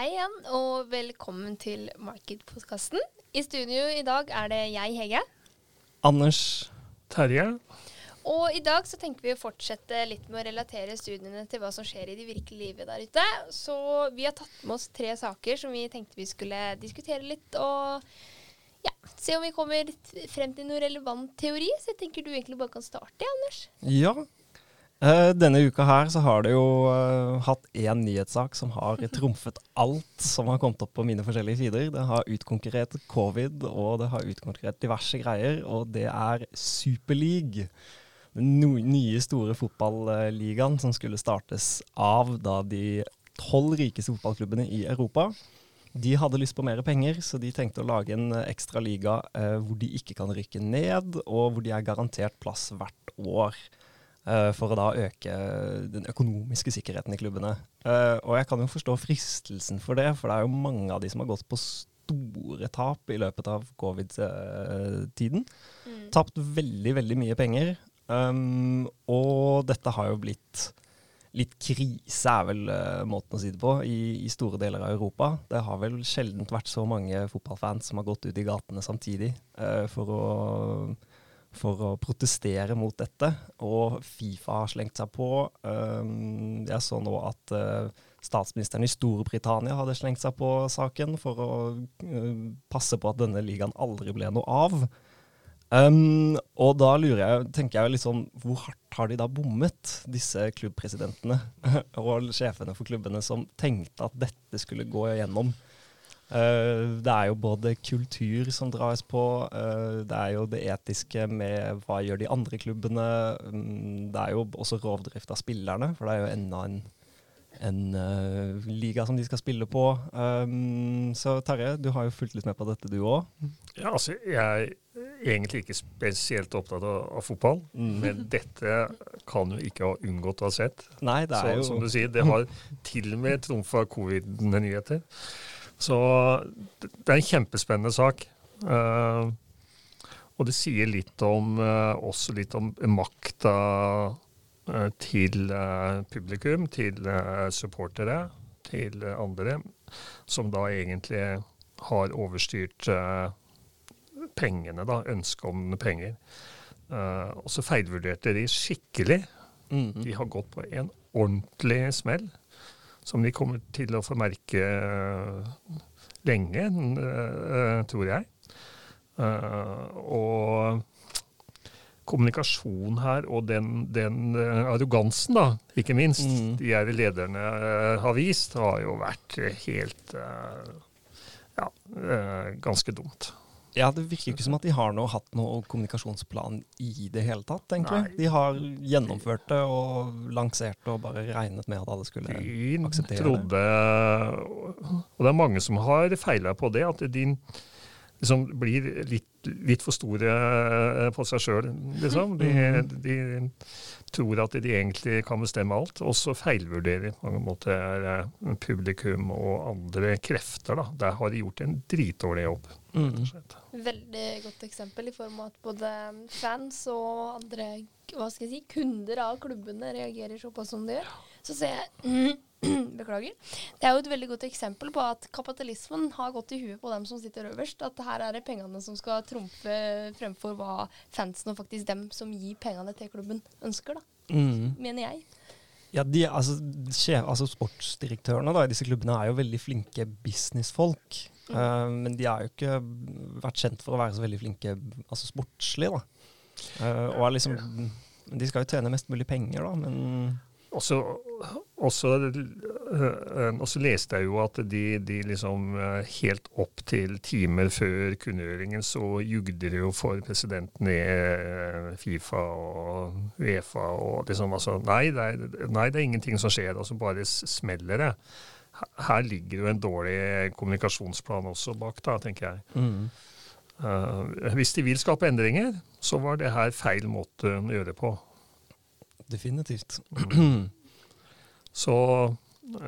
Hei igjen, og velkommen til Markedpodkasten. I studio i dag er det jeg, Hege. Anders. Terje. Og i dag så tenker vi å fortsette litt med å relatere studiene til hva som skjer i det virkelige livet der ute. Så vi har tatt med oss tre saker som vi tenkte vi skulle diskutere litt og ja, se om vi kommer frem til noe relevant teori. Så jeg tenker du egentlig bare kan starte, Anders. Ja, denne uka her så har det jo uh, hatt én nyhetssak som har trumfet alt som har kommet opp på mine forskjellige sider. Det har utkonkurrert covid, og det har utkonkurrert diverse greier. Og det er Superleague. Den nye, store fotballigaen som skulle startes av da de tolv rikeste fotballklubbene i Europa. De hadde lyst på mer penger, så de tenkte å lage en ekstra liga uh, hvor de ikke kan rykke ned, og hvor de er garantert plass hvert år. Uh, for å da øke den økonomiske sikkerheten i klubbene. Uh, og jeg kan jo forstå fristelsen for det, for det er jo mange av de som har gått på store tap i løpet av covid-tiden. Mm. Tapt veldig, veldig mye penger. Um, og dette har jo blitt litt krise, er vel uh, måten å si det på, i, i, store deler av Europa. Det har vel sjelden vært så mange fotballfans som har gått ut i gatene samtidig for å for å protestere mot dette. Og Fifa har slengt seg på. Jeg så nå at uh, statsministeren i Storbritannia hadde slengt seg på saken for å uh, passe på at denne ligaen aldri ble noe av. Um, og da lurer jeg, tenker jeg sånn, hvor hardt har de da bommet, disse klubbpresidentene og sjefene for klubbene som tenkte at dette skulle gå igjennom? Uh, det er jo både kultur som dras på, uh, det er jo det etiske med hva gjør de andre klubbene. Um, det er jo også rovdrift av spillerne, for det er jo enda en, en uh, liga som de skal spille på. Så Terje, du har jo fulgt litt med på dette du òg. Ja, altså jeg er egentlig ikke spesielt opptatt av, av fotball, mm. men dette kan jo ikke ha unngått å ha sett. Nei, det er så, jo... Som du sier, det har til og med trumfa covid-nyheter. Så det er en kjempespennende sak. Uh, og det sier litt om, uh, også litt om makta uh, til publikum, til supportere, til andre, som da egentlig har overstyrt pengene, da, ønsket om penger. og så feilvurderte de skikkelig. Mm -hmm. De har gått på en ordentlig smell som de kommer til å få merke eh, lenge, eh, tror jeg. Eh, og kommunikasjon her, og den, den arrogansen, da, ikke minst, mm. de her lederne har vist, har jo vært helt ja, ganske dumt. Ja, Det virker ikke som at de har noe, hatt noen kommunikasjonsplan i det hele tatt. egentlig. Nei. De har gjennomført det og lansert det og bare regnet med at alle skulle de akseptere trodde, det. Og det er mange som har feila på det. At de liksom blir litt, litt for store på seg sjøl, liksom. De, mm. de, tror at de egentlig kan bestemme alt, og så feilvurderer på mange måter eh, publikum og andre krefter. da. Der har de gjort en dritdårlig jobb. Mm. Veldig godt eksempel i form av at både fans og andre hva skal jeg si, kunder av klubbene reagerer såpass som de gjør. Så ser jeg Beklager. Det er jo et veldig godt eksempel på at kapitalismen har gått i huet på dem som sitter øverst. At her er det pengene som skal trumfe fremfor hva fansen og faktisk dem som gir pengene til klubben, ønsker, da. Mm. Mener jeg. Ja, de, altså, sjef, altså Sportsdirektørene da, i disse klubbene er jo veldig flinke businessfolk. Mm. Uh, men de har jo ikke vært kjent for å være så veldig flinke altså sportslig, da. Uh, og er liksom De skal jo tjene mest mulig penger, da, men også, eh, også, leste jeg jo at de, de, liksom helt opp til timer før kunngjøringen så jugde de jo for presidenten i Fifa og Uefa og liksom altså nei det, er, nei, det er ingenting som skjer, altså så bare smeller det her ligger jo en dårlig kommunikasjonsplan også bak, da, tenker jeg. Mm. Uh, hvis de vil skape endringer, så var det her feil måte å gjøre det på. Definitivt. Så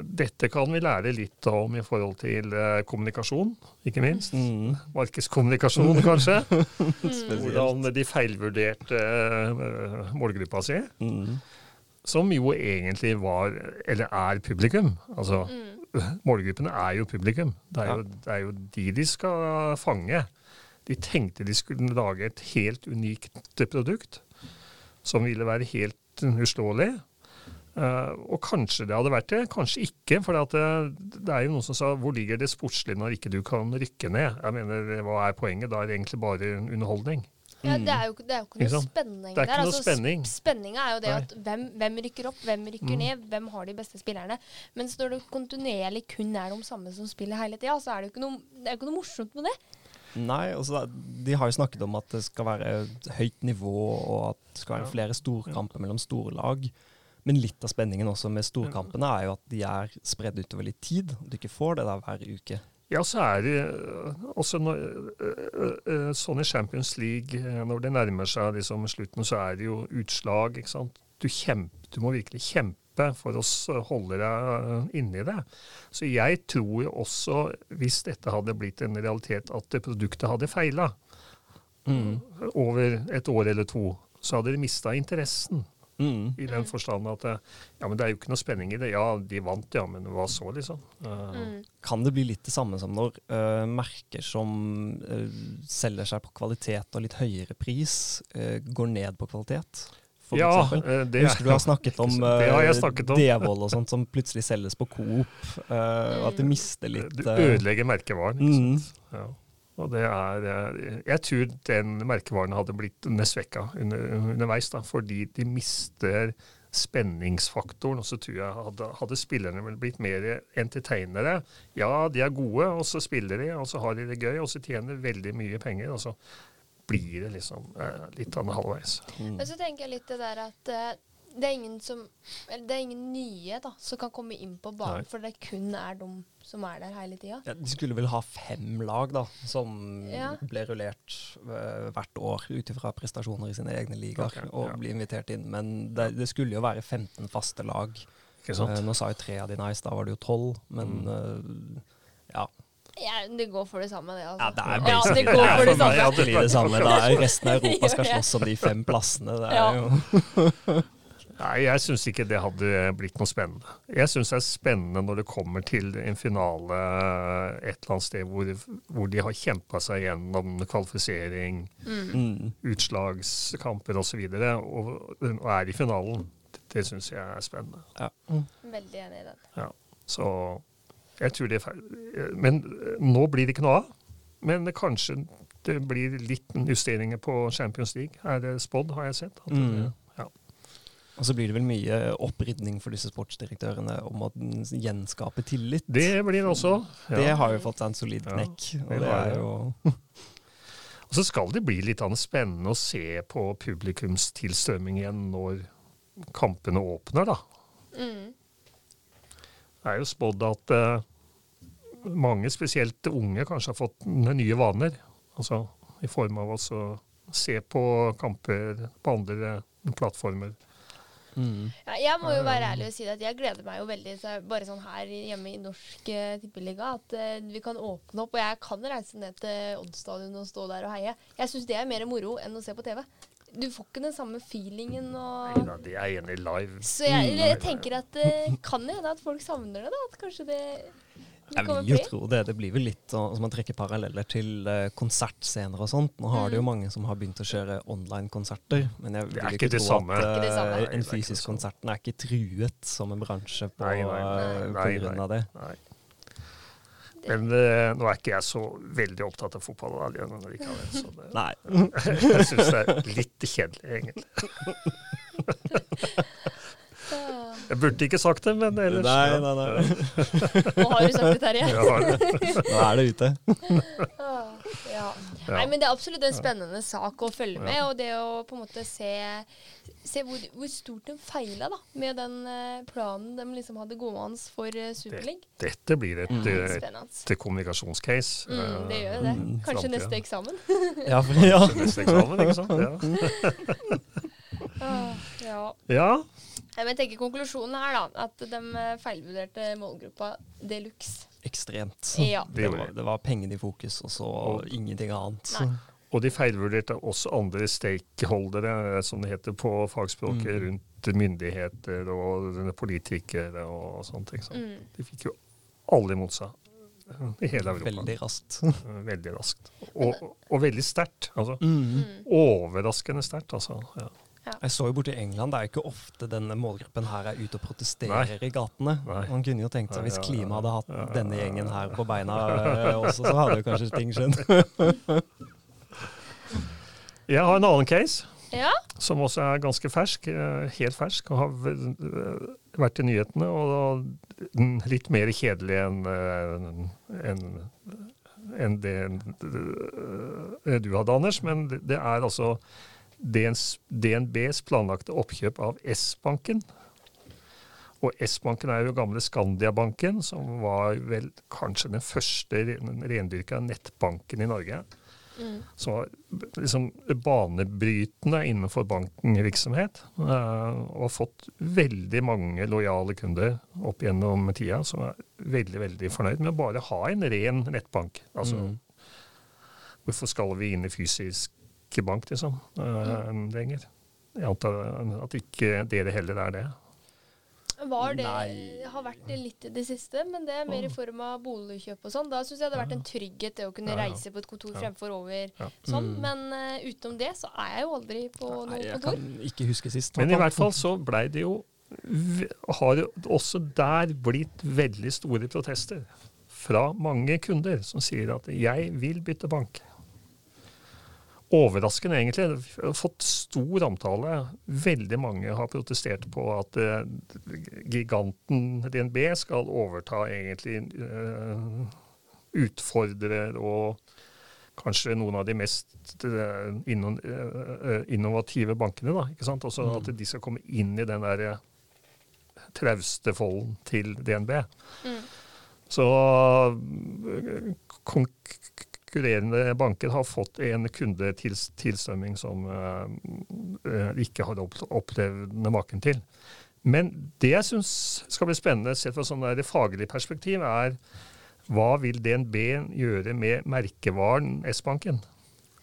dette kan vi lære litt om i forhold til uh, kommunikasjon, ikke minst. Mm. Markedskommunikasjon, kanskje. Hvordan de feilvurderte uh, målgruppa si. Mm. Som jo egentlig var, eller er, publikum. Altså, mm målgruppene er jo publikum. Det er jo, det er jo de de skal fange. De tenkte de skulle lage et helt unikt produkt som ville være helt uslåelig. Uh, og kanskje det hadde vært det, kanskje ikke. For det, det, er jo noen som sa hvor ligger det sportslige når ikke du kan rykke ned? Jeg mener, Hva er poenget? Da er det egentlig bare underholdning. Ja, Det er jo, det er jo ikke noe spenning det er ikke der. Altså, spenning. Spenninga er jo det at hvem, hvem, rykker opp, hvem rykker mm. ned, hvem har de beste spillerne. Mens når det kontinuerlig kun er de samme som spiller hele tida, så er det jo ikke noe, det er ikke noe morsomt med det. Nei, altså, de har jo snakket om at det skal være høyt nivå, og at det skal være flere storkamper mellom store lag. Men litt av spenningen også med storkampene er jo at de er spredd utover litt tid. Du ikke får det der hver uke. Ja, så er det øh, også når, øh, øh, sånn i Champions League, når det nærmer seg liksom slutten, så er det jo utslag. ikke sant? Du, kjemper, du må virkelig kjempe for å holde deg inni det. Så jeg tror jo også, hvis dette hadde blitt en realitet, at produktet hadde feila mm. over et år eller to, så hadde de mista interessen. Mm. I den forstand at ja, men det er jo ikke noe spenning i det. Ja, de vant, ja, men hva så, liksom? Uh, mm. Kan det bli litt det samme som når uh, merker som uh, selger seg på kvalitet og litt høyere pris, går ned på kvalitet? For ja, det, husker du har snakket om, det snakket om. Devold og sånt som plutselig selges på Coop, og at det mister litt Du ødelegger merkevaren. ikke mm. sant? Ja. Og det er, eh, jeg tror den merkevaren hadde blitt svekka under, underveis, da, fordi de mister spenningsfaktoren. Og så tror jeg hadde, hadde spillerne blitt mer entertainere. Ja, de er gode, og så spiller de, og så har de det gøy, og så tjener veldig mye penger. og så blir det liksom eh, litt av en halvveis. Mm. Men så tenker jeg litt det der at eh, det er ingen som Det er ingen nye da, som kan komme inn på banen, Nei. for det kun er de som er der hele tida. Ja, de skulle vel ha fem lag da, som ja. ble rullert uh, hvert år ut ifra prestasjoner i sine egne ligaer okay, og ja. bli invitert inn. Men det, det, skulle jo være 15 faste lag. Uh, nå sa jo tre av de nice, da var det jo tolv. Men mm. uh, ja. Det går for det samme, det. Altså. Ja, det er ja, det går for det samme. Det, det samme. Da er resten av Europa skal slåss om de fem plassene. Det er jo Nei, jeg syns ikke det hadde blitt noe spennende. Jeg syns det er spennende når det kommer til en finale et eller annet sted hvor, hvor de har kjempa seg gjennom kvalifisering, mm. utslagskamper osv. Og, så og, og er i finalen. Det syns jeg er spennende. Ja. Mm. Veldig enig i den. Ja, så jeg tror det er feil. Men nå blir det ikke noe av. Men kanskje det blir litt justeringer på Champions League. Er det spådd, har jeg sett. At mm. Og så blir det vel mye opprydning for disse sportsdirektørene om å gjenskape tillit. Det blir det også. Ja. Det har jo fått seg en solid knekk. Ja, og, det er jo og så skal det bli litt spennende å se på publikumstilstrømming igjen når kampene åpner, da. Mm. Det er jo spådd at uh, mange, spesielt unge, kanskje har fått nye vaner. Altså i form av å se på kamper på andre plattformer. Mm. Ja, jeg må jo være ærlig og si at jeg gleder meg jo veldig så bare sånn her hjemme i Norsk uh, Tippeliga at uh, vi kan åpne opp. Og jeg kan reise ned til Odd-stadion og stå der og heie. Jeg syns det er mer moro enn å se på TV. Du får ikke den samme feelingen og Nei da, de er enig live. Så jeg, jeg tenker at det uh, kan hende at folk savner det, da. At kanskje det jeg vil jo tro det. Det blir vel litt som man trekker paralleller til uh, konsertscener og sånt. Nå har det jo mm. mange som har begynt å kjøre online-konserter. Men jeg vil ikke, ikke tro at uh, en fysisk konsert er ikke truet som en bransje på, nei, nei, nei, uh, på grunn av det. Nei. Men uh, nå er ikke jeg så veldig opptatt av fotball likevel. Så det, Nei. jeg syns det er litt kjedelig, egentlig. Jeg burde ikke sagt det, men ellers Nei, nei, nei. Nå har du sagt det, Terje. Nå er det ute. ja. Nei, men det er absolutt en spennende sak å følge med, og det å på en måte se, se hvor, hvor, stort de feila da, med den uh, planen de liksom hadde gående for Super League. Dette blir et, mm. et, et kommunikasjonscase. Mm, det gjør det. Kanskje neste eksamen. ja, for, ja. Kanskje neste eksamen, ikke sant? Ja. Ja. ja. Jeg tenker Konklusjonen her da, at de eh, feilvurderte målgruppa de luxe. Ekstremt. Ja. Det, var, det var pengene i fokus, og så og, ingenting annet. Nei. Og de feilvurderte også andre stakeholdere, eh, som det heter på fagspråket, mm. rundt myndigheter og politikere og sånt. Mm. De fikk jo alle imot seg. I hele Europa. Veldig raskt. Veldig raskt. Og, og veldig sterkt. Altså. Mm. Overraskende sterkt, altså. Ja. Jeg så jo borti England, det er jo ikke ofte denne målgruppen her er ute og protesterer Nei. i gatene. Nei. Man kunne jo tenkt seg hvis Ja, ja, Klima hadde hatt ja, ja, denne gjengen her på beina eh, også, så hadde jo kanskje ting skjedd. Jeg har en annen case. Ja. som også er ganske fersk, eh, helt fersk, og har eh, vært i nyhetene. Og litt mer kjedelig enn en, en det du hadde, Anders. Men det er altså DNBs planlagte oppkjøp av S-banken. Og S-banken er jo gamle Skandia-banken, som var vel kanskje den første rendyrka nettbanken i Norge Mm. som var liksom banebrytende innenfor bankvirksomhet. eh, og har fått veldig mange lojale kunder opp gjennom tida, som er veldig veldig fornøyd med å bare ha en ren nettbank. Altså, Mm. Hvorfor skal vi inn i fysisk bank, liksom, eh, lenger? Jeg antar at ikke dere heller er det. Var det Nei. har vært det litt i det siste, men det er mer i form av boligkjøp og sånn. Da syns jeg det hadde vært en trygghet det å kunne reise på et kontor fremfor over Ja. sånn. Mm. Men uh, utenom det så er jeg jo aldri på Nei, noe jeg kontor. kan ikke huske sist. Men i hvert fall så blei det jo Har også der blitt veldig store protester fra mange kunder som sier at 'jeg vil bytte bank'. Overraskende, egentlig. Jeg har fått stor omtale. Veldig mange har protestert på at eh, giganten DNB skal overta egentlig eh, utfordrer og kanskje noen av de mest eh, inno, innovative bankene. Da, ikke sant? Også At de skal komme inn i den der trauste folden til DNB. Mm. Så øh, konkurrerende banker har fått en kundetilstrømming som øh, øh, ikke har opp- opplevd maken til. Men det jeg syns skal bli spennende sett fra sånn et faglig perspektiv, er hva vil DNB gjøre med merkevaren S-banken?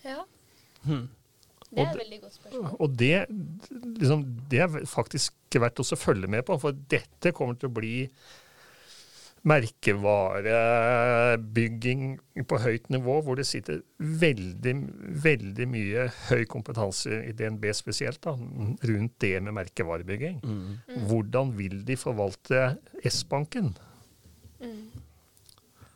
Ja, Hmm. det er et veldig godt spørsmål. Og det, liksom, det er faktisk verdt også å følge med på, for dette kommer til å bli merkevarebygging på høyt nivå, hvor det sitter veldig, veldig mye høy kompetanse i DNB spesielt, da, rundt det med merkevarebygging. Mm. Hvordan vil de forvalte S-banken? Mm.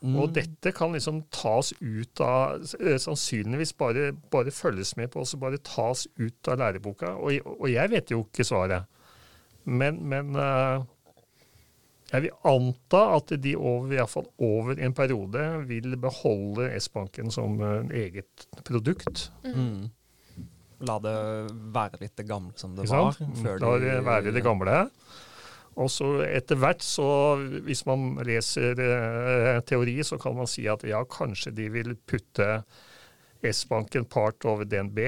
Mm. Og dette kan liksom tas ut av eh, Sannsynligvis bare, bare følges med på, og så bare tas ut av læreboka. Og, og jeg vet jo ikke svaret. Men, men eh, jeg vil anta at de over, i fall over en periode vil beholde S-banken som eh, eget produkt. Mm. La det være litt det gamle som det var. La det være det gamle. Og så etter hvert, så hvis man leser eh, teori, så kan man si at ja, kanskje de vil putte S-banken part over DNB,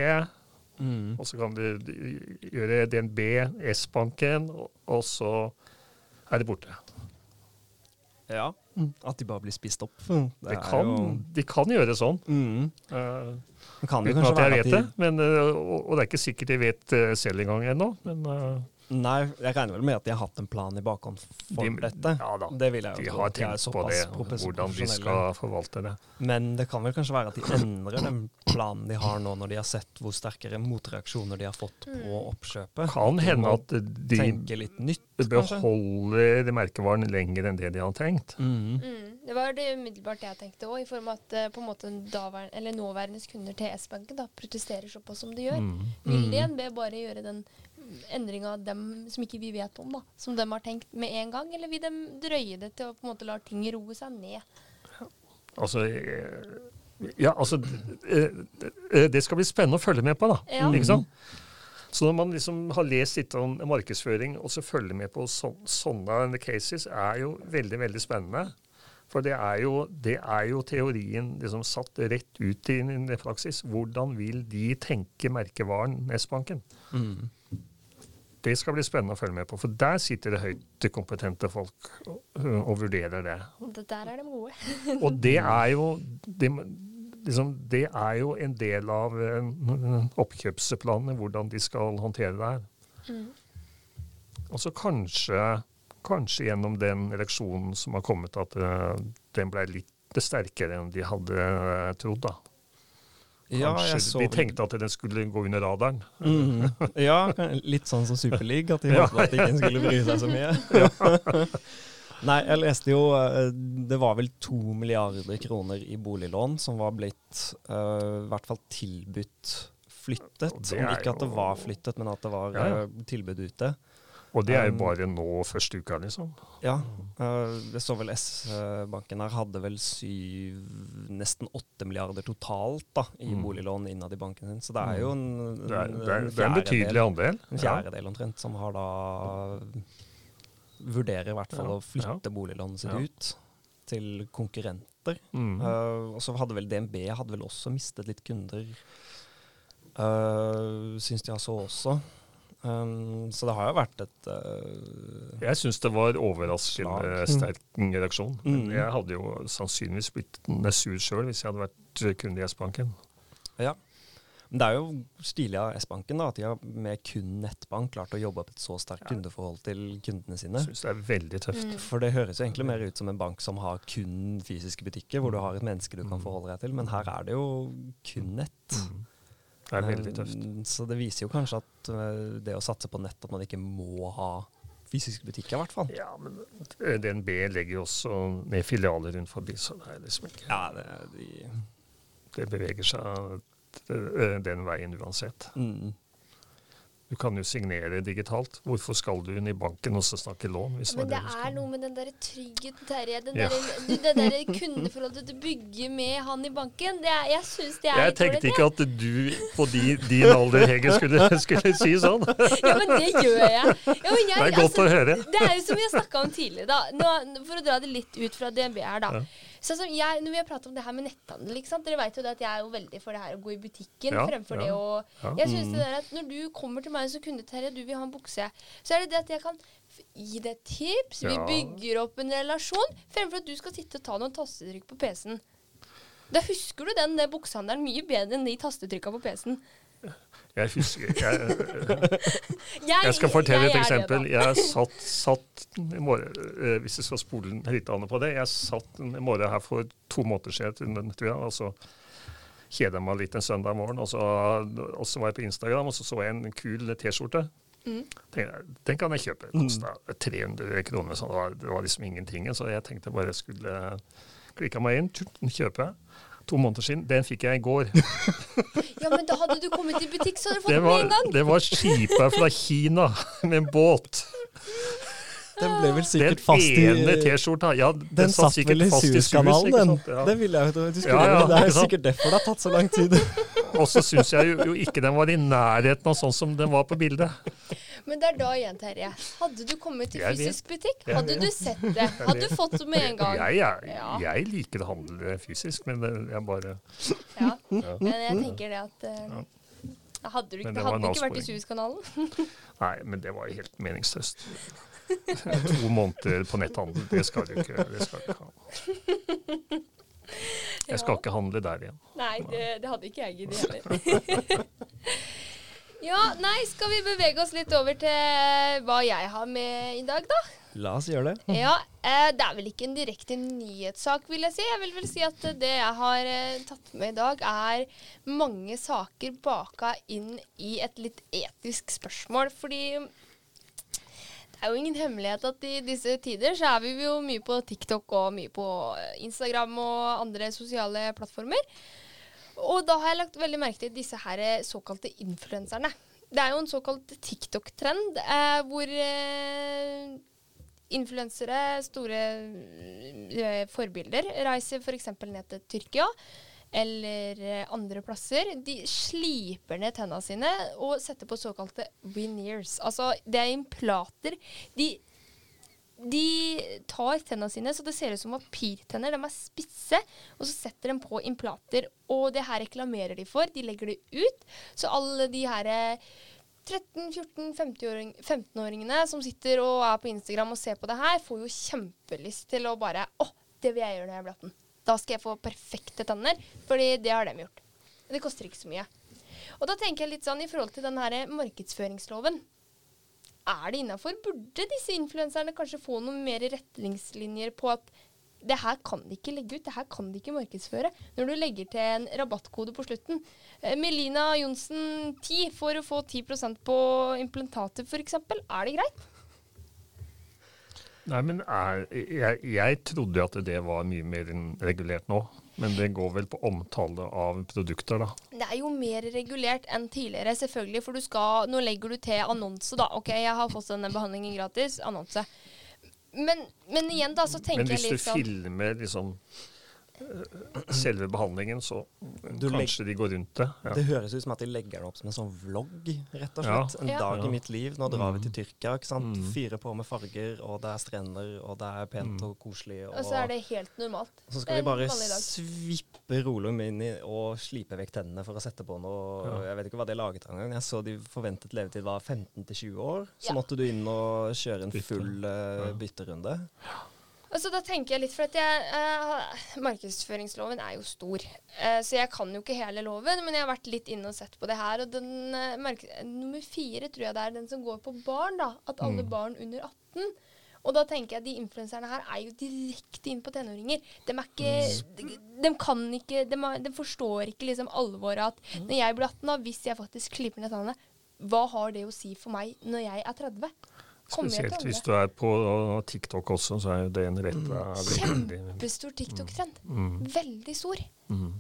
Mm. og så kan de gjøre DNB S-banken, og, og så er det borte. Ja. At de bare blir spist opp. Mm. Det Det kan, jo- De kan gjøre sånn. Mm. Uh, Det kan jo uten at jeg vet de... det. Men, uh, og, og det er ikke sikkert de vet uh, selv engang ennå. Men Nei, jeg regner vel med at de har hatt en plan i bakhånd for De- dette. ja da, det vil jeg jo de har tenkt på det, og hvordan de skal forvalte det. Men det kan vel kanskje være at de endrer den planen de har nå, når de har sett hvor sterkere motreaksjoner de har fått på Mm. oppkjøpet. Kan De hende at de litt nytt, kanskje. beholder merkevaren lenger enn det de har tenkt. Mm. Mm. Det var det umiddelbart jeg tenkte òg, i form av at eh, på en måte nåværende kunder til S-banken protesterer såpass som de gjør. Mm. Vil Mm. DNB bare gjøre den endringa dem som ikke vi vet om, da, som de har tenkt med en gang, eller vil de drøye det til å på en måte la ting roe seg ned? Altså eh, Ja, altså eh, eh, Det skal bli spennende å følge med på, da. Ja. Ikke sant? Så når man liksom har lest litt om markedsføring, og så følger med på så, sånne cases, er jo veldig, veldig spennende. For det er jo, det er jo teorien liksom satt rett ut i en praksis. Hvordan vil de tenke merkevaren S-banken? Mm. Det skal bli spennende å følge med på, for der sitter det høyt kompetente folk og, og vurderer det. Det der er de gode. Og det er jo det, liksom, det er jo en del av eh, oppkjøpsplanene, hvordan de skal håndtere det her. Mm. Og så kanskje, kanskje gjennom den reaksjonen som har kommet, at uh, den ble litt sterkere enn de hadde uh, trodd. da. Ja, Kanskje de tenkte at den skulle gå under radaren. Mm. Ja, litt sånn som Superliga, at de håpet at ingen skulle bry seg så mye. Nei, jeg leste jo eh, Det var vel to milliarder kroner i boliglån som var blitt uh, i hvert fall tilbudt flyttet. Om ikke at det var flyttet, men at det var Ja, ja. eh, tilbud ute. Og det er jo Um, bare nå første uka, liksom. Ja. eh, det så vel S-banken her hadde vel syv, nesten åtte milliarder totalt da, i Mm. boliglån innad i banken sin. Så det er jo en, Det er, det er, en det er en betydelig andel. En fjerdedel omtrent som har da Vurderer i hvert fall Ja, å flytte boliglånet sitt Ja. ut til konkurrenter. Mm. Uh, og så hadde vel DNB hadde vel også mistet litt kunder, uh, syns jeg så også. Um, så det har jo vært et uh, Jeg syns det var overraskende Slag. sterk reaksjon. Men Mm. Jeg hadde jo sannsynligvis blitt sur sjøl hvis jeg hadde vært kunde i S-banken. Ja. Men det er jo stilig av S-banken da, at de har med kun nettbank klart å jobbe opp et så sterkt Ja. kundeforhold til kundene sine. Jeg syns det er veldig tøft. Mm. For det høres jo egentlig mer ut som en bank som har kun fysiske butikker, hvor du har et menneske du kan Mm. forholde deg til, men her er det jo kun nett. Mm. Det er veldig tøft. Så det viser jo kanskje at eh, det å satse på nett, at man ikke må ha fysiske butikker, i hvert fall. Ja, men eh, DNB legger jo også ned filialer rundt forbi, så det er liksom ikke Ja, det, de, Det beveger seg eh, den veien uansett. mm. Du kan jo signere digitalt. Hvorfor skal du inn i banken og så snakke lån? Hvis Men det det det er noe med den der tryggheten, Terje. Den Ja. der, der kundeforholdet du bygger med han i banken. Det er, jeg syns det er Jeg tenkte ikke at du på di, din alder, Hege, skulle, skulle si sånn. Ja, men det gjør jeg. Ja, jeg det er godt altså, å høre. det er jo som vi har snakka om tidligere, da. Nå, for å dra det litt ut fra DNB her, da. Ja. Sånn som jeg, når vi har pratet om det her med netthandel, ikke sant? dere vet jo det at jeg er jo veldig for det her å gå i butikken Ja, fremfor ja, det å. Jeg synes det der at Når du kommer til meg som kunde, Terje, du vil ha en bukse, så er det det at jeg kan gi deg tips, vi bygger opp en relasjon, fremfor at du skal sitte og ta noen tastetrykk på PC-en. Da husker du den der buksehandelen mye bedre enn de tastetrykka på PC-en. Jeg husker jeg, Jeg, jeg skal fortelle jeg et eksempel. Jeg satt, satt i morgen, eh, Hvis jeg skal spole litt an på det. Jeg satt en morgen her for to måneder siden, tror jeg, og så kjeda jeg meg litt en søndag morgen. Og så, og så var jeg på Instagram, og så så jeg en kul T-skjorte. Mm. Den kan jeg kjøpe. Kosta 300 kroner, så det var, det var liksom ingenting. Så jeg tenkte bare jeg skulle klikke meg inn, kjøpe. To måneder siden. Den fikk jeg i går. Ja, men da hadde du kommet i butikk, så hadde du fått den med en gang. det var skipa fra Kina med en båt. Den ble vel Den sikkert fast i ene T-skjorta. Ja, den, Den satt satt vel i. Suezkanalen, den. Ja. Det ville jeg jo tro. Du skulle, Ja, ja, det er jo sikkert derfor det har tatt så lang tid. Og så syns jeg jo, jo ikke den var i nærheten av sånn som den var på bildet. Men det er da igjen, Terje. Hadde du kommet til fysisk butikk, hadde du sett det. Hadde du fått det med en gang. Jeg, jeg, jeg liker å handle fysisk, men jeg bare Ja. Men jeg tenker det at uh, Hadde du ikke, det hadde ikke vært i. Suezkanalen. Nei, men det var jo helt meningsløst. To måneder på netthandel, det skal du ikke, det skal du ikke ha. Jeg skal Ja. ikke handle der igjen. Nei, det, det hadde ikke jeg giddet heller. Ja, nei, skal vi bevege oss litt over til hva jeg har med i dag, da? La oss gjøre det. Ja, eh, Det er vel ikke en direkte nyhetssak, vil jeg si. Jeg vil vel si at det jeg har eh, tatt med i dag, er mange saker baka inn i et litt etisk spørsmål. Fordi det er jo ingen hemmelighet at i disse tider så er vi jo mye på TikTok og mye på eh, Instagram og andre sosiale plattformer. Og da har jeg lagt veldig merke til disse her eh, såkalte influenserne. Det er jo en såkalt TikTok-trend eh, hvor eh, influensere, store eh, forbilder, reiser f.eks. ned til Tyrkia eller eh, andre plasser. De sliper ned tennene sine og setter på såkalte veneers. Altså, det er implater. De, de tar tennene sine så det ser ut som papirtenner. De er spisse, og så setter de på implater. Og det her reklamerer de for. De legger det ut. Så alle de her eh, 13-14-15-åringene som sitter og er på Instagram og ser på det her, får jo kjempelyst til å bare Å, det vil jeg gjøre når jeg blir 18. Da skal jeg få perfekte tenner, fordi det har de gjort. Det koster ikke så mye. Og da tenker jeg litt sånn i forhold til den her markedsføringsloven. Er det innafor? Burde disse influenserne kanskje få noen mer retningslinjer på at det her kan de ikke legge ut, det her kan de ikke markedsføre. Når du legger til en rabattkode på slutten. Eh, Melina Johnsen 10 for å få 10% på implantater f.eks. Er det greit? Nei, men er, jeg, jeg trodde at det var mye mer regulert nå. Men det går vel på omtale av produkter, da. Det er jo mer regulert enn tidligere, selvfølgelig. For du skal, nå legger du til annonse, da. OK, jeg har fått denne behandlingen gratis. Annonse. Men, men igjen, da, så tenker Men hvis jeg du litt sånn filmer liksom eh, selve behandlingen, så Du kanskje de går rundt det. Ja. Det høres ut som at de legger det opp som en sånn vlogg, rett og Ja. slett. En dag Ja. i mitt liv. Nå drar vi til Tyrkia, ikke sant. Mm. Fyrer på med farger, og det er strender, og det er pent Mm. og koselig. Og, Og så er det helt normalt. så skal vi bare svippe Rolum inn i og slipe vekk tennene for å sette på noe Ja. Jeg vet ikke hva det laget engang. Jeg så de forventet levetid var 15-20 år. Så Ja. måtte du inn og kjøre en full uh, Ja. bytterunde. Og så da tenker jeg litt, for at jeg, eh, Markedsføringsloven er jo stor. Eh, så jeg kan jo ikke hele loven, men jeg har vært litt inne og sett på det her. Og den eh, nummer fire tror jeg det er den som går på barn. da, At alle Mm. barn under 18 og da tenker jeg at de influenserne her er jo direkte inn på tenåringer. De ikke De, de kan ikke de, de forstår ikke liksom alvoret at når jeg blir 18, da, hvis jeg faktisk klipper ned tannene, hva har det å si for meg når jeg er 30? Spesielt hvis du er på TikTok også, så er jo det en rett veldig Kjempestor TikTok-trend. mm, Veldig stor. mm.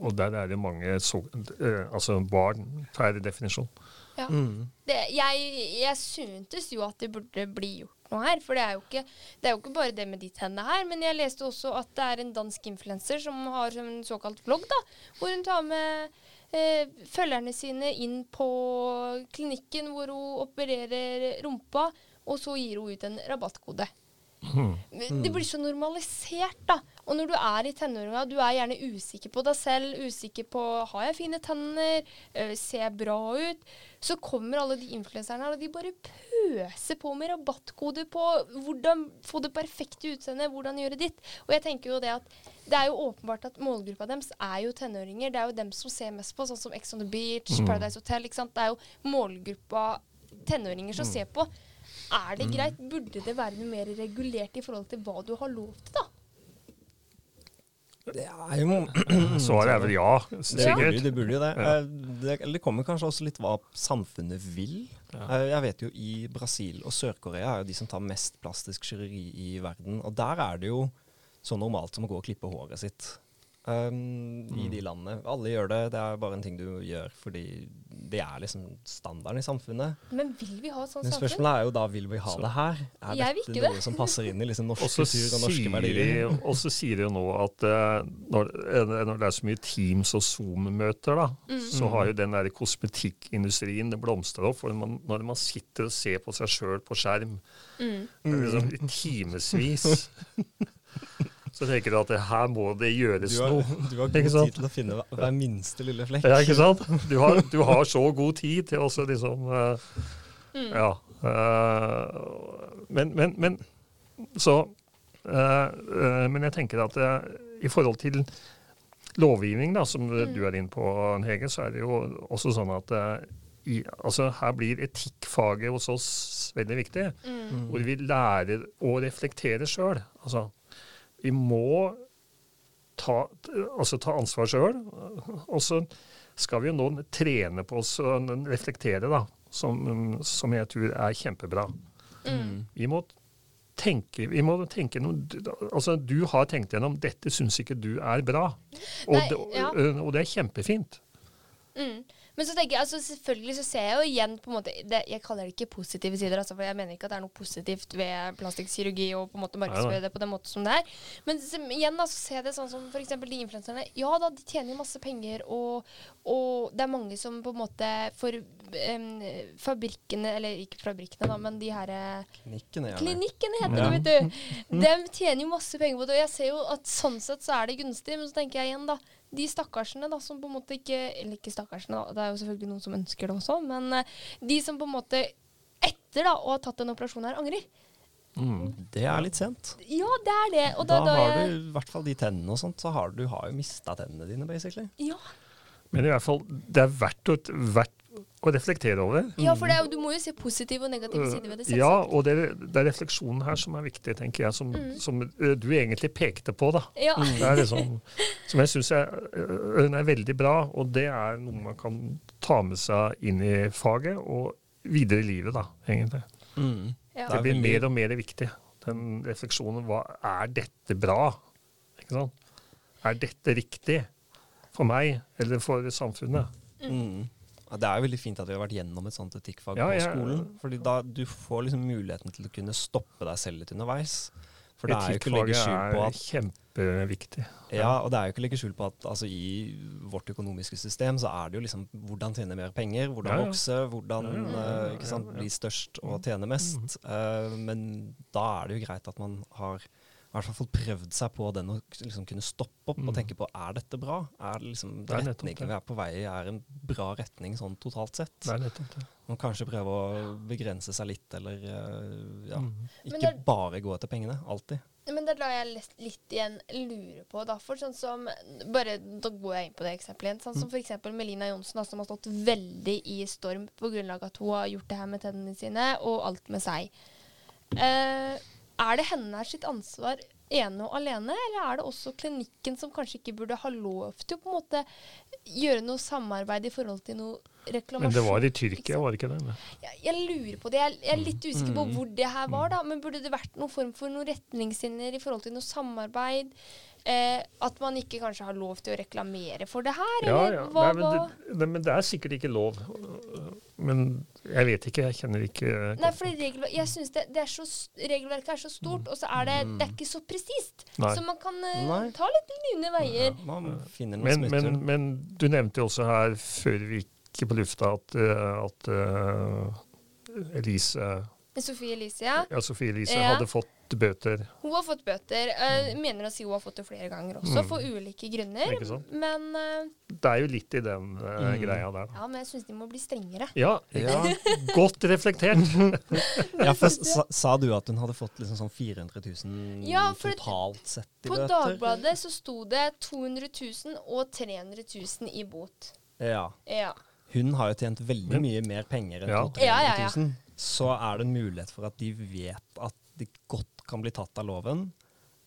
Og der er det mange så, eh, altså barn per definisjon. Ja. Mm. Det, jeg, jeg syntes jo at det burde bli gjort noe her. For det er, jo ikke, det er jo ikke bare det med de tennene her. Men jeg leste også at det er en dansk influenser som har en såkalt vlogg, da, hvor hun tar med følgerne sine inn på klinikken hvor hun opererer rumpa, og så gir hun ut en rabattkode. Mm. Det blir så normalisert, da. Og når du er i tenåringa, du er gjerne usikker på deg selv, usikker på har jeg fine tenner, øh, ser jeg bra ut, så kommer alle de influenserne her, og de bare pøser på med rabattkoder på hvordan få det perfekte utseendet, hvordan gjøre ditt. Og jeg tenker jo det at det er jo åpenbart at målgruppa deres er jo tenåringer. Det er jo dem som ser mest på, sånn som Ex on the Beach, Mm. Paradise Hotel. ikke sant? Det er jo målgruppa tenåringer som ser på. Er det greit? Burde det være noe mer regulert i forhold til hva du har lov til, da? Det er jo Svaret er vel ja, sikkert. jo- det burde jo det. Eh, det. Det kommer kanskje også litt hva samfunnet vil. Eh, Jeg vet jo i Brasil og Sør-Korea er jo de som tar mest plastisk kirurgi i verden. Og der er det jo så normalt som å gå og klippe håret sitt. Um, I Mm. de landene. Alle gjør det. Det er bare en ting du gjør fordi det er liksom standarden i samfunnet. Men vil vi ha et sånt samfunn? spørsmålet er jo da vil vi ha Så- det her. Er Jeg dette noe det. som passer inn i liksom norsk også kultur og norske verdier? og så sier de jo nå at uh, når, eh, når det er så mye Teams og Zoom-møter, da, Mm. så har jo den der kosmetikkindustrien det blomstrer opp. For man, når man sitter og ser på seg sjøl på skjerm Mm. liksom, i timevis Så tenker du at det, her må det gjøres Du har, noe. du har god tid til å finne hver- minste lille flekk. Ja, ikke sant? Du har, du har så god tid til også liksom uh, Mm. Ja. Uh, men, men, men Så uh, eh, Men jeg tenker at i forhold til lovgivning, da, som Mm. du er inne på, Hege, så er det jo også sånn at i, altså, her blir etikkfaget hos oss veldig viktig. Mm. Hvor vi lærer å reflektere sjøl. Altså, vi må ta, altså, ta ansvar sjøl. Og så skal vi jo nå trene på oss og reflektere, da. Som, som jeg tror er kjempebra. Mm. Vi må tenke, vi må tenke noe, altså Du har tenkt gjennom 'dette syns ikke du er bra'. Og, Nei, det, og, og det er kjempefint. Mm. Men så tenker jeg, altså selvfølgelig så ser jeg jo igjen på en måte det, Jeg kaller det ikke positive sider, altså, for jeg mener ikke at det er noe positivt ved plastikkirurgi og på en måte markedsføre det på den måten som det er. Men så, igjen da, så ser jeg det sånn som f.eks. de influenserne. Ja da, de tjener jo masse penger, og, og det er mange som på en måte for um, fabrikkene, eller ikke fabrikkene, da, men de her Klinikkene, ja. Klinikkene heter Ja. det, vet du. De tjener jo masse penger på det. Og jeg ser jo at sånn sett så er det gunstig, men så tenker jeg igjen, da. De stakkarsene da, som på en måte ikke Eller ikke stakkarsene, da. Det er jo selvfølgelig noen som ønsker det også. Men eh, de som på en måte etter da, å ha tatt den operasjonen her, angrer. Mm. Det er litt sent. Ja, det er det. Og Da, da, da, har jeg, du i hvert fall de tennene og sånt, så har du har jo mista tennene dine, basically. Ja. Men i hvert fall, det er verdt verdt å reflektere over. Ja, for det er, du må jo se positive og negative sider ved det. Selvsagt. Ja, og det, er- det er refleksjonen her som er viktig, tenker jeg, som, Mm. som du egentlig pekte på. da. Ja. Det er liksom, som jeg syns er veldig bra, og det er noe man kan ta med seg inn i faget og videre i livet, da, egentlig. Mm. Ja. Det er blir mer og mer viktig. Den refleksjonen. Hva er dette bra? Ikke sant? Er dette riktig for meg eller for samfunnet? Mm. Ja, Det er jo veldig fint at vi har vært gjennom et sånt etikkfag Ja, på skolen. fordi da du får liksom muligheten til å kunne stoppe deg selv litt underveis. For det er jo ikke å legge skjul på er at kjempeviktig. Ja, og det er jo ikke å legge skjul på at altså, i vårt økonomiske system så er det jo liksom hvordan tjene mer penger, hvordan Ja, ja. vokse, hvordan Ja, ja, ja, eh, sant, ja, ja. bli størst og tjene mest. Uh, men da er det jo greit at man har hvert fall fått prøvd seg på den å liksom kunne stoppe opp og Mm. tenke på er dette bra? Er det liksom Det er nettopp retningen det. vi er på vei i, er en bra retning sånn totalt sett? Det er nettopp det. Man kanskje prøve å begrense seg litt, eller eh, ja, Mm. Ikke der, bare gå etter pengene. Alltid. Men det lar jeg litt, litt igjen lure på, da. For sånn som bare, Da går jeg inn på det eksempelet igjen. Sånn som f.eks. Melina Johnsen, som har stått veldig i storm på grunnlag av at hun har gjort det her med tennene sine, og alt med seg. Eh, er det henne sitt ansvar ene og alene, eller er det også klinikken som kanskje ikke burde ha lov til å på en måte gjøre noe samarbeid i forhold til noe reklamasjon? Men det var i Tyrkia, var det ikke det? Jeg, jeg lurer på det. Jeg, jeg er litt usikker på Mm. hvor det her var, da. Men burde det vært noen form for noen retningslinjer i forhold til noe samarbeid? Eh, at man ikke kanskje har lov til å reklamere for det her? Ja, eller ja. hva, Nei, men, det, det, men det er sikkert ikke lov. Men jeg vet ikke, jeg kjenner ikke Nei, for regel, jeg synes det, det er så, regelverket er så stort, og så er det, det er ikke så presist. Så man kan eh, Nei. ta litt lune veier. Man finner noe Men, men, men du nevnte jo også her før vi gikk på lufta at, eh, at uh, Elise, Sofie Elise, ja. ja, Sofie Elise Ja. hadde fått bøter. Hun har fått bøter. Eh, mener å si hun har fått det flere ganger også, Mm. for ulike grunner. Men uh, Det er jo litt i den uh, Mm. greia der. ja, men jeg syns de må bli strengere. Ja, Ja. godt reflektert. Ja, for sa, sa du at hun hadde fått liksom sånn 400 000 Ja, for totalt sett i På bøter? Dagbladet så sto det 200 000 og 300 000 i bot. Ja. Ja. Hun har jo tjent veldig mye mer penger enn Ja. 200 000. Ja, ja, ja. Så er det en mulighet for at de vet at de godt kan bli tatt av loven.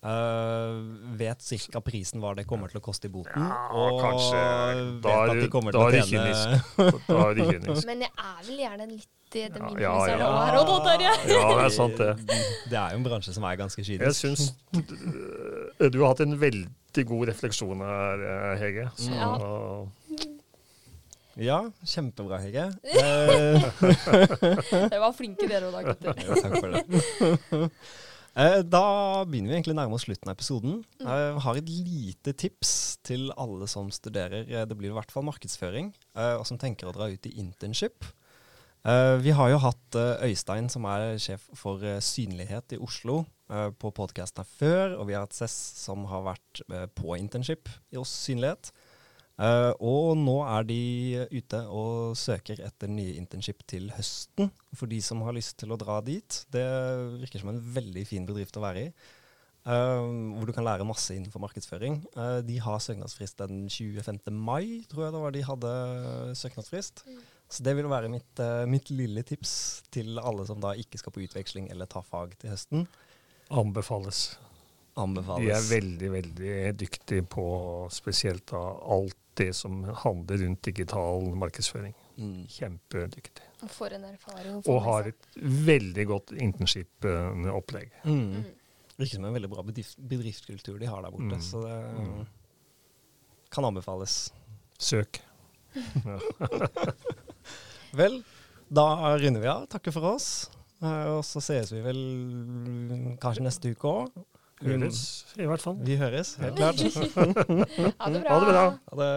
Uh, vet cirka prisen hva det kommer til å koste i boten. Ja, og kanskje. vet Da er at de kommer da til er å tjene Da er det kynisk. Men jeg er vel gjerne litt i det Ja, min ja, ja, ja. her og da. Ja, det er sant, det. Det er jo en bransje som er ganske kynisk. Jeg syns du, du har hatt en veldig god refleksjon her, eh, Hege. Så, Ja. Ja, kjempebra, Hege. Eh, Dere var flinke dere òg, da, gutter. Takk for det. Eh, Da begynner vi egentlig nærme oss slutten av episoden. Mm. Jeg har et lite tips til alle som studerer. Eh, Det blir i hvert fall markedsføring, eh, og som tenker å dra ut i internship. Eh, Vi har jo hatt eh, Øystein, som er sjef for eh, synlighet i Oslo, eh, på podkasten her før. Og vi har hatt Cess, som har vært eh, på internship i oss synlighet. Eh, og nå er de ute og søker etter nye internship til høsten, for de som har lyst til å dra dit. Det virker som en veldig fin bedrift å være i, Uh, hvor du kan lære masse innenfor markedsføring. Uh, de har søknadsfrist den 25. mai, tror jeg det var de hadde søknadsfrist. Så det vil være mitt, eh, mitt lille tips til alle som da ikke skal på utveksling eller ta fag til høsten. Anbefales. Anbefales. De er veldig, veldig dyktige på spesielt da alt det som handler rundt digital markedsføring. Mm. Kjempedyktig. For en erfaring Og har et veldig godt internship-opplegg. Mm. Virker som en veldig bra bedrift, bedriftskultur de har der borte, Mm. så det Mm. kan anbefales. Søk. Vel, da runder vi av. Takker for oss. Eh, og så ses vi vel kanskje neste uke òg. Høres, i hvert fall. Vi høres, helt klart. Ha det bra. Ha det bra. Ha det.